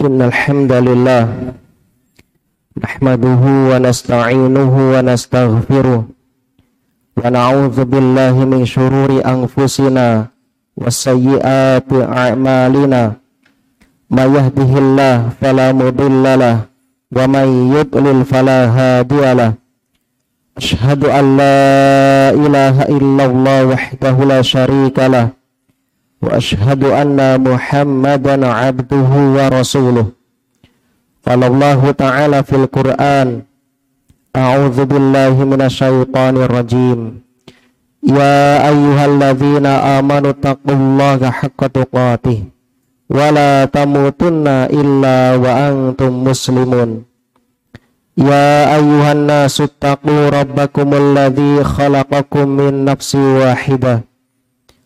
إن الحمد لله نحمده ونستعينه ونستغفره ونعوذ بالله من شرور أنفسنا وسيئات أعمالنا ما يهده الله فلا مضل له ومن يضلل فلا هادي له أشهد أن لا إله إلا الله وحده لا شريك له وأشهد أن محمدا عبده ورسوله قال الله تعالى في القرآن أعوذ بالله من الشيطان الرجيم يا أيها الذين آمنوا اتقوا الله حق تقاته ولا تموتن إلا وأنتم مسلمون يا أيها الناس اتقوا ربكم الذي خلقكم من نفس واحدة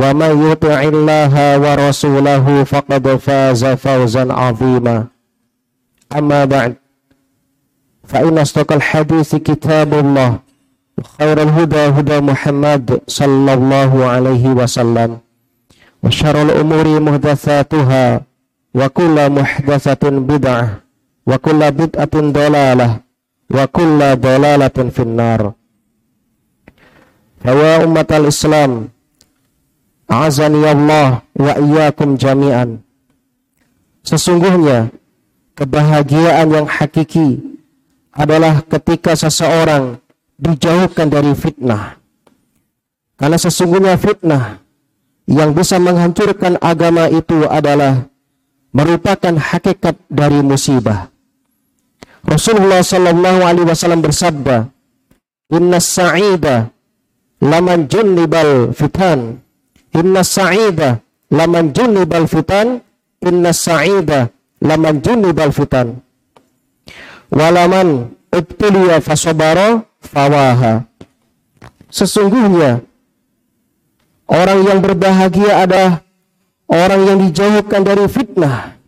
ومن يطع الله ورسوله فقد فاز فوزا عظيما. أما بعد فإن أصدق الحديث كتاب الله وخير الهدى هدى محمد صلى الله عليه وسلم وشر الأمور محدثاتها وكل محدثة بدعة وكل بدعة ضلالة وكل ضلالة في النار. فيا أمة الإسلام Azani Allah wa iyyakum jami'an. Sesungguhnya kebahagiaan yang hakiki adalah ketika seseorang dijauhkan dari fitnah. Karena sesungguhnya fitnah yang bisa menghancurkan agama itu adalah merupakan hakikat dari musibah. Rasulullah Shallallahu Alaihi Wasallam bersabda, Inna sa'ida laman junnibal fitan Inna sa'ida laman junibal fitan Inna sa'ida laman junibal fitan. Walaman ibtuliya fasobara fawaha. Sesungguhnya Orang yang berbahagia adalah Orang yang dijauhkan dari fitnah.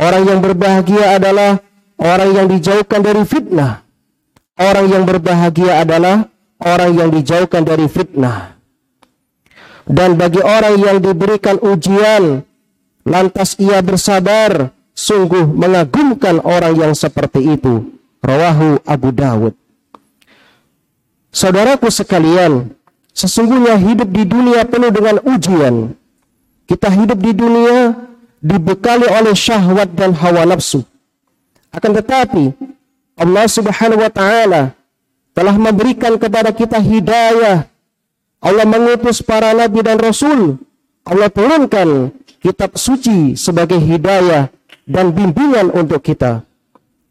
Orang yang berbahagia adalah Orang yang dijauhkan dari fitnah. Orang yang berbahagia adalah Orang yang dijauhkan dari fitnah dan bagi orang yang diberikan ujian lantas ia bersabar sungguh mengagumkan orang yang seperti itu. Rawahu Abu Dawud. Saudaraku sekalian sesungguhnya hidup di dunia penuh dengan ujian. Kita hidup di dunia dibekali oleh syahwat dan hawa nafsu. Akan tetapi Allah Subhanahu wa taala telah memberikan kepada kita hidayah Allah mengutus para nabi dan rasul. Allah turunkan kitab suci sebagai hidayah dan bimbingan untuk kita.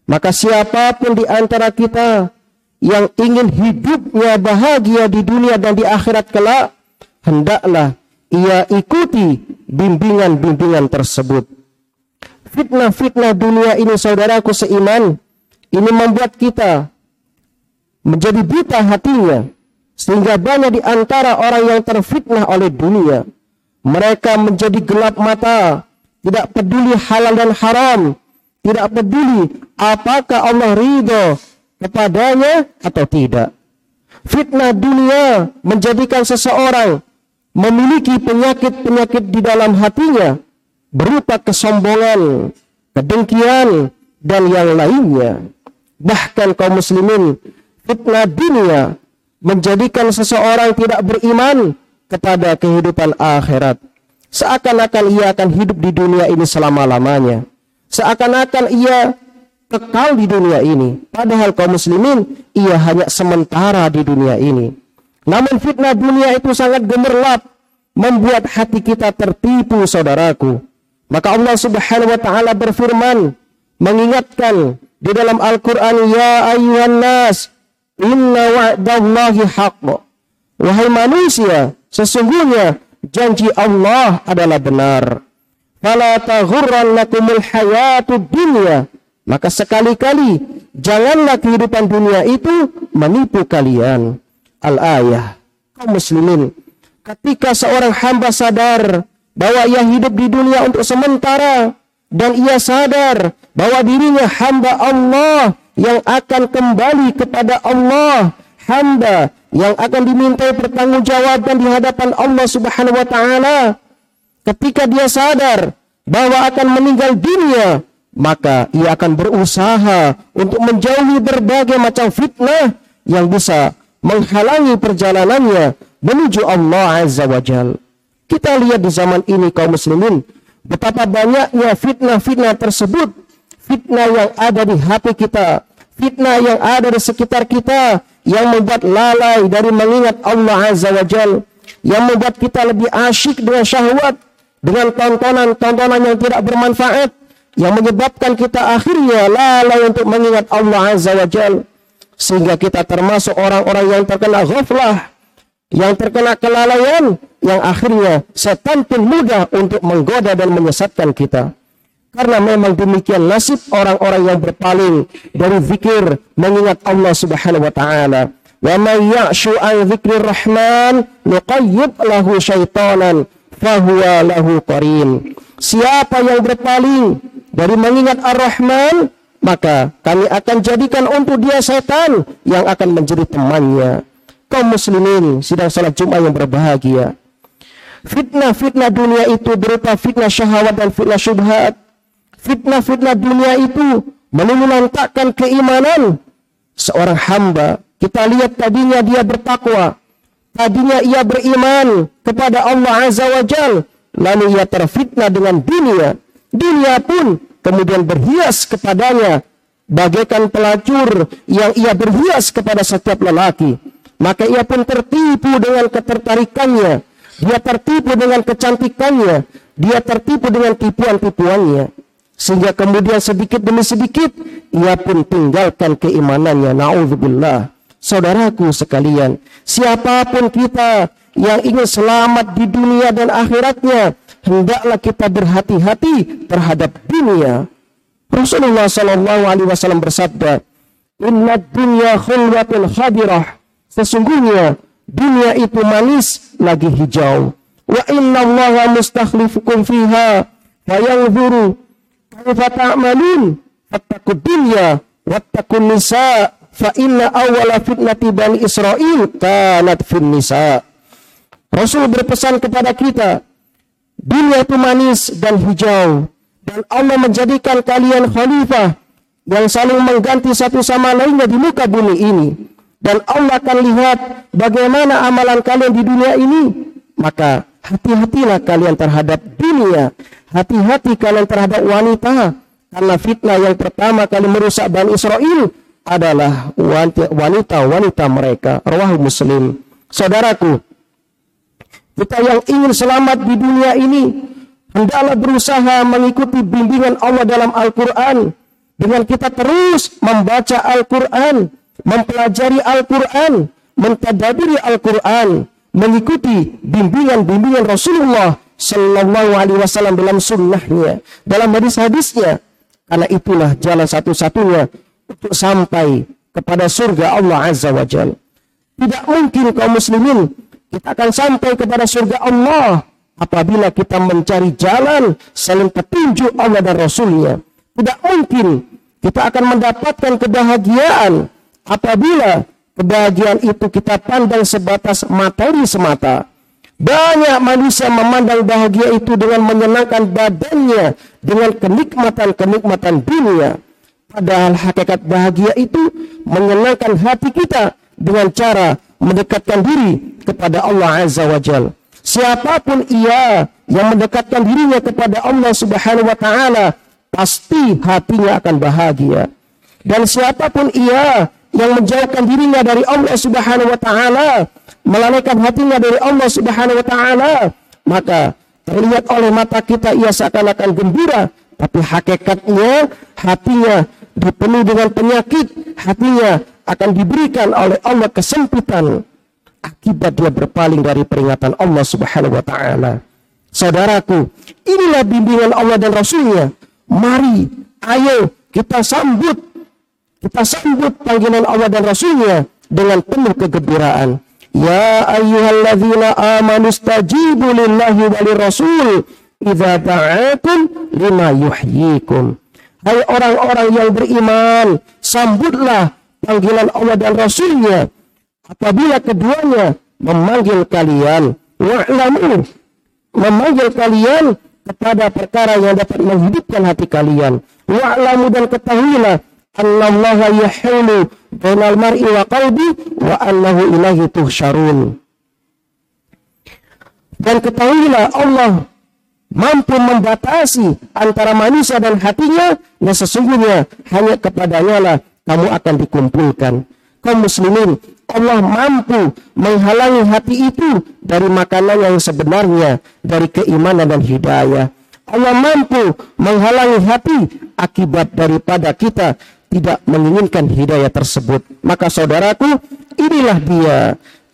Maka siapa pun di antara kita yang ingin hidupnya bahagia di dunia dan di akhirat kelak, hendaklah ia ikuti bimbingan-bimbingan tersebut. Fitnah-fitnah dunia ini saudaraku seiman, ini membuat kita menjadi buta hatinya, sehingga banyak di antara orang yang terfitnah oleh dunia. Mereka menjadi gelap mata, tidak peduli halal dan haram, tidak peduli apakah Allah ridho kepadanya atau tidak. Fitnah dunia menjadikan seseorang memiliki penyakit-penyakit di dalam hatinya berupa kesombongan, kedengkian, dan yang lainnya. Bahkan kaum muslimin, fitnah dunia menjadikan seseorang tidak beriman kepada kehidupan akhirat. Seakan-akan ia akan hidup di dunia ini selama-lamanya. Seakan-akan ia kekal di dunia ini. Padahal kaum muslimin ia hanya sementara di dunia ini. Namun fitnah dunia itu sangat gemerlap. Membuat hati kita tertipu saudaraku. Maka Allah subhanahu wa ta'ala berfirman. Mengingatkan di dalam Al-Quran. Ya ayuhan nas Inna wa'dallahi haqq. Wahai manusia, sesungguhnya janji Allah adalah benar. Fala taghurrannakumul hayatud dunya Maka sekali-kali janganlah kehidupan dunia itu menipu kalian. Al-ayah. Kaum muslimin. Ketika seorang hamba sadar bahwa ia hidup di dunia untuk sementara dan ia sadar bahwa dirinya hamba Allah yang akan kembali kepada Allah, hamba yang akan dimintai pertanggungjawaban di hadapan Allah Subhanahu wa taala. Ketika dia sadar bahwa akan meninggal dunia, maka ia akan berusaha untuk menjauhi berbagai macam fitnah yang bisa menghalangi perjalanannya menuju Allah Azza wa Jal. Kita lihat di zaman ini kaum muslimin, betapa banyaknya fitnah-fitnah tersebut, fitnah yang ada di hati kita, fitnah yang ada di sekitar kita, yang membuat lalai dari mengingat Allah Azza wa Jal, yang membuat kita lebih asyik dengan syahwat, dengan tontonan-tontonan yang tidak bermanfaat, yang menyebabkan kita akhirnya lalai untuk mengingat Allah Azza wa Jal. Sehingga kita termasuk orang-orang yang terkena ghaflah yang terkena kelalaian yang akhirnya setan pun mudah untuk menggoda dan menyesatkan kita karena memang demikian nasib orang-orang yang berpaling dari zikir mengingat Allah Subhanahu wa taala wa may ya'shu an dzikrir rahman nuqayyib lahu syaitanan fahuwa lahu qarin siapa yang berpaling dari mengingat Ar-Rahman, maka kami akan jadikan untuk dia setan yang akan menjadi temannya. Kaum muslimin sidang salat Jumat yang berbahagia. Fitnah-fitnah dunia itu berupa fitnah syahwat dan fitnah syubhat. Fitnah-fitnah dunia itu menuntakkan keimanan seorang hamba. Kita lihat tadinya dia bertakwa. Tadinya ia beriman kepada Allah Azza wa Jal. Lalu ia terfitnah dengan dunia dunia pun kemudian berhias kepadanya bagaikan pelacur yang ia berhias kepada setiap lelaki maka ia pun tertipu dengan ketertarikannya dia tertipu dengan kecantikannya dia tertipu dengan tipuan-tipuannya sehingga kemudian sedikit demi sedikit ia pun tinggalkan keimanannya naudzubillah saudaraku sekalian siapa pun kita yang ingin selamat di dunia dan akhiratnya hendaklah kita berhati-hati terhadap dunia. Rasulullah Shallallahu Alaihi Wasallam bersabda, Inna dunya khulwatun khabirah. Sesungguhnya dunia itu manis lagi hijau. Wa inna Allah mustakhlifukum fiha fayanzuru fattaqud dunya wattaqun nisa fa inna awwala fitnati bani Israel kanat fin nisa. Rasul berpesan kepada kita, Dunia itu manis dan hijau. Dan Allah menjadikan kalian khalifah yang saling mengganti satu sama lainnya di muka bumi ini. Dan Allah akan lihat bagaimana amalan kalian di dunia ini. Maka hati-hatilah kalian terhadap dunia. Hati-hati kalian terhadap wanita. Karena fitnah yang pertama kali merusak Bani Israel adalah wanita-wanita mereka. Rawahu Muslim. Saudaraku, kita yang ingin selamat di dunia ini, hendaklah berusaha mengikuti bimbingan Allah dalam Al-Quran. Dengan kita terus membaca Al-Quran, mempelajari Al-Quran, mentadabiri Al-Quran, mengikuti bimbingan-bimbingan Rasulullah Sallallahu Alaihi Wasallam dalam sunnahnya, dalam hadis-hadisnya. Karena itulah jalan satu-satunya untuk sampai kepada surga Allah Azza wa Jal. Tidak mungkin kaum muslimin kita akan sampai kepada surga Allah apabila kita mencari jalan selain petunjuk Allah dan Rasulnya. Tidak mungkin kita akan mendapatkan kebahagiaan apabila kebahagiaan itu kita pandang sebatas materi semata. Banyak manusia memandang bahagia itu dengan menyenangkan badannya dengan kenikmatan-kenikmatan dunia. Padahal hakikat bahagia itu menyenangkan hati kita dengan cara mendekatkan diri kepada Allah Azza wa Jal. Siapa pun ia yang mendekatkan dirinya kepada Allah Subhanahu wa taala pasti hatinya akan bahagia. Dan siapa pun ia yang menjauhkan dirinya dari Allah Subhanahu wa taala, melalaikan hatinya dari Allah Subhanahu wa taala, maka terlihat oleh mata kita ia seakan-akan gembira, tapi hakikatnya hatinya dipenuhi dengan penyakit, hatinya akan diberikan oleh Allah kesempitan akibat dia berpaling dari peringatan Allah Subhanahu wa taala. Saudaraku, inilah bimbingan Allah dan Rasulnya. Mari, ayo kita sambut kita sambut panggilan Allah dan Rasulnya dengan penuh kegembiraan. Ya ayyuhalladzina amanu stajibu lillahi walirrasul idza da'akum lima yuhyikum. Hai orang-orang yang beriman, sambutlah panggilan Allah dan Rasulnya apabila keduanya memanggil kalian wa'lamu memanggil kalian kepada perkara yang dapat menghidupkan hati kalian wa'lamu dan ketahuilah annallaha yahulu bainal mar'i wa qalbi wa annahu ilaihi tuhsyarun. Dan ketahuilah Allah mampu membatasi antara manusia dan hatinya dan sesungguhnya hanya kepadanya lah kamu akan dikumpulkan. Kaum muslimin, Allah mampu menghalangi hati itu dari makanan yang sebenarnya, dari keimanan dan hidayah. Allah mampu menghalangi hati akibat daripada kita tidak menginginkan hidayah tersebut. Maka saudaraku, inilah dia.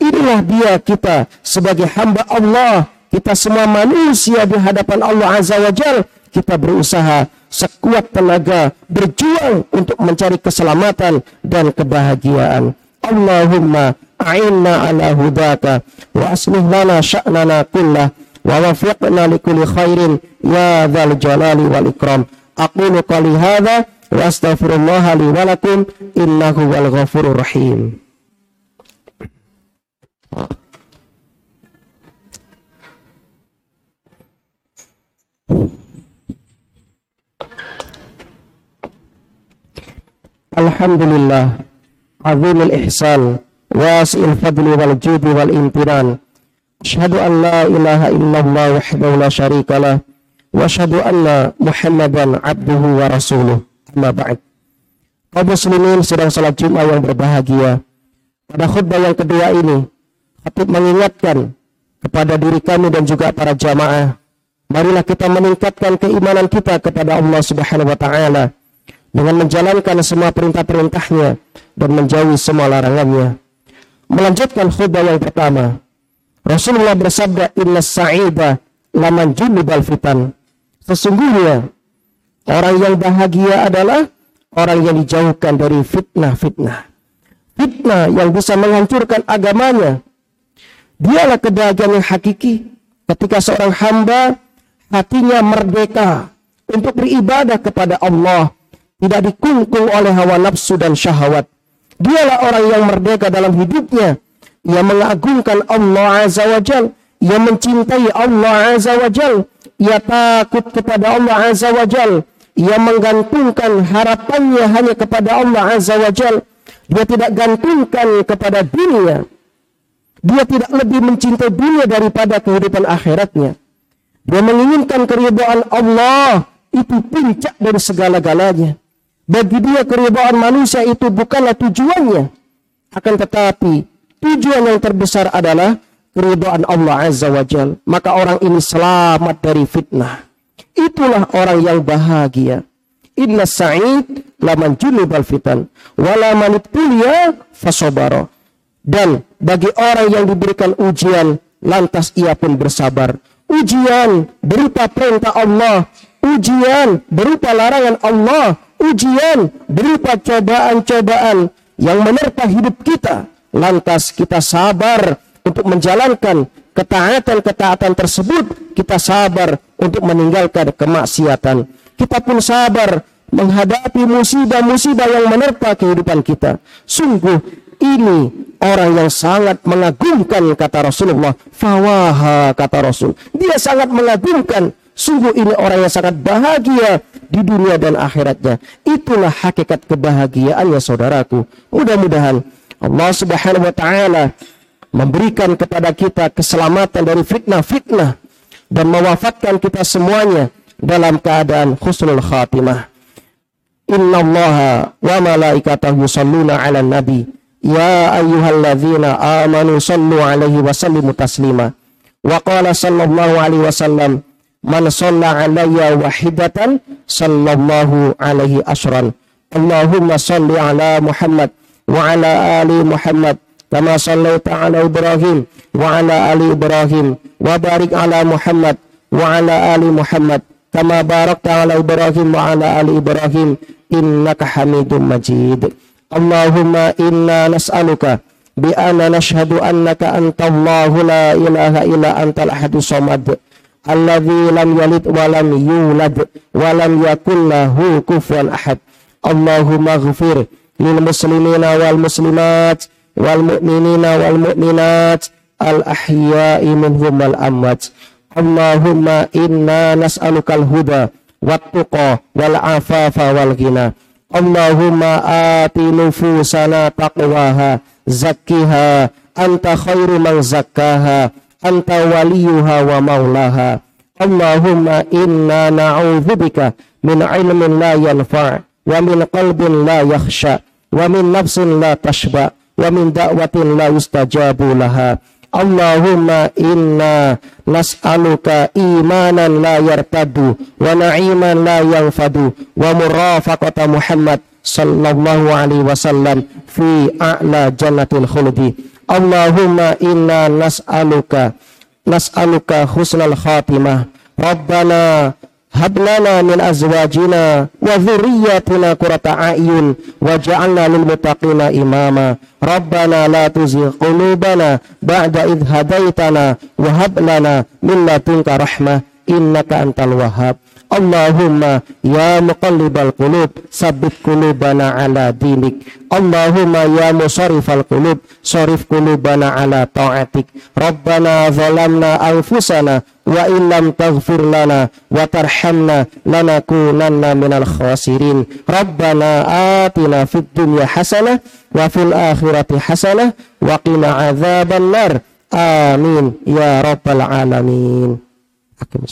Inilah dia kita sebagai hamba Allah. Kita semua manusia di hadapan Allah Azza wa Jal. Kita berusaha sekuat tenaga berjuang untuk mencari keselamatan dan kebahagiaan. Allahumma a'inna ala hudaka wa aslih lana sya'nana kullah wa wafiqna likulli khairin ya dhal jalali wal ikram. Aqulu qali hadha وأستغفر الله لي ولكم إنه هو الغفور الرحيم. الحمد لله عظيم الإحسان واسع الفضل والجود والامتنان. أشهد أن لا إله إلا الله وحده لا شريك له وأشهد أن محمدا عبده ورسوله. Amma ba'd. Kaum muslimin sedang salat Jumat yang berbahagia. Pada khutbah yang kedua ini, Khatib mengingatkan kepada diri kami dan juga para jamaah, marilah kita meningkatkan keimanan kita kepada Allah Subhanahu wa taala dengan menjalankan semua perintah-perintahnya dan menjauhi semua larangannya. Melanjutkan khutbah yang pertama, Rasulullah bersabda, "Inna sa'ida laman junubal fitan." Sesungguhnya Orang yang bahagia adalah orang yang dijauhkan dari fitnah-fitnah. Fitnah yang bisa menghancurkan agamanya. Dialah kebahagiaan yang hakiki ketika seorang hamba hatinya merdeka untuk beribadah kepada Allah, tidak dikungkung oleh hawa nafsu dan syahwat. Dialah orang yang merdeka dalam hidupnya, ia mengagungkan Allah Azza wa Jal, ia mencintai Allah Azza wa Jal, ia takut kepada Allah Azza wa Jal, ia menggantungkan harapannya hanya kepada Allah Azza wa Jal. Dia tidak gantungkan kepada dunia. Dia tidak lebih mencintai dunia daripada kehidupan akhiratnya. Dia menginginkan keridhaan Allah itu puncak dari segala-galanya. Bagi dia keridhaan manusia itu bukanlah tujuannya. Akan tetapi tujuan yang terbesar adalah keridhaan Allah Azza wa Jal. Maka orang ini selamat dari fitnah. Itulah orang yang bahagia. Inna sa'id laman junubal fitan. Wala manitulia fasobaro. Dan bagi orang yang diberikan ujian, lantas ia pun bersabar. Ujian berupa perintah Allah. Ujian berupa larangan Allah. Ujian berupa cobaan-cobaan yang menerpa hidup kita. Lantas kita sabar untuk menjalankan ketaatan-ketaatan tersebut kita sabar untuk meninggalkan kemaksiatan. Kita pun sabar menghadapi musibah-musibah yang menerpa kehidupan kita. Sungguh ini orang yang sangat mengagumkan kata Rasulullah. Fawaha kata Rasul. Dia sangat mengagumkan. Sungguh ini orang yang sangat bahagia di dunia dan akhiratnya. Itulah hakikat kebahagiaannya saudaraku. Mudah-mudahan Allah subhanahu wa ta'ala memberikan kepada kita keselamatan dari fitnah-fitnah dan mewafatkan kita semuanya dalam keadaan husnul khatimah. Inna Allah wa malaikatahu yusalluna ala nabi ya ayyuhalladzina amanu sallu alaihi wa sallimu taslima. Wa qala sallallahu alaihi wasallam man shalla alayya wahidatan sallallahu alaihi asran. Allahumma salli ala Muhammad wa ala ali Muhammad كما صليت على إبراهيم وعلى آل إبراهيم وبارك على محمد وعلى آل محمد كما باركت على إبراهيم وعلى آل إبراهيم innaka hamidum majid Allahumma inna nas'aluka bi anna nashhadu annaka antallahu la ilaha illa antal ahadus samad alladzi lam yalid wa lam yulad wa lam yakul lahu kufuwan ahad Allahumma ghfir lil muslimina wal mu'minina wal mu'minat al ahya'i minhum wal amwat. Allahumma inna nas'aluka al huda wat tuqa wal afafa wal ghina. Allahumma ati nufusana taqwaha zakkiha anta khairu man zakkaha anta waliyuha wa maulaha Allahumma inna na'udzubika min ilmin la yanfa' wa min qalbin la yakhsha wa min nafsin la tashba wa min da'watin la yustajabu laha. Allahumma inna nas'aluka imanan la yartadu wa na'iman la yanfadu wa murafaqata Muhammad sallallahu alaihi wasallam fi a'la jannatil khuldi. Allahumma inna nas'aluka nas'aluka husnal khatimah. Rabbana hablana min azwajina wa dhurriyyatina qurrata a'yun waj'alna lil muttaqina imama rabbana la tuzigh qulubana ba'da idh hadaitana wa hab lana min ladunka rahmah innaka antal wahhab Allahumma ya muqallibal qulub sabbit qulubana ala dinik. Allahumma ya musarrifal qulub sarif qulubana ala ta'atik. Rabbana zalamna anfusana wa illam taghfir lana wa tarhamna lanakunanna minal khasirin. Rabbana atina fid dunya hasanah wa fil akhirati hasanah wa qina adzaban nar amin ya rabbal alamin. Akim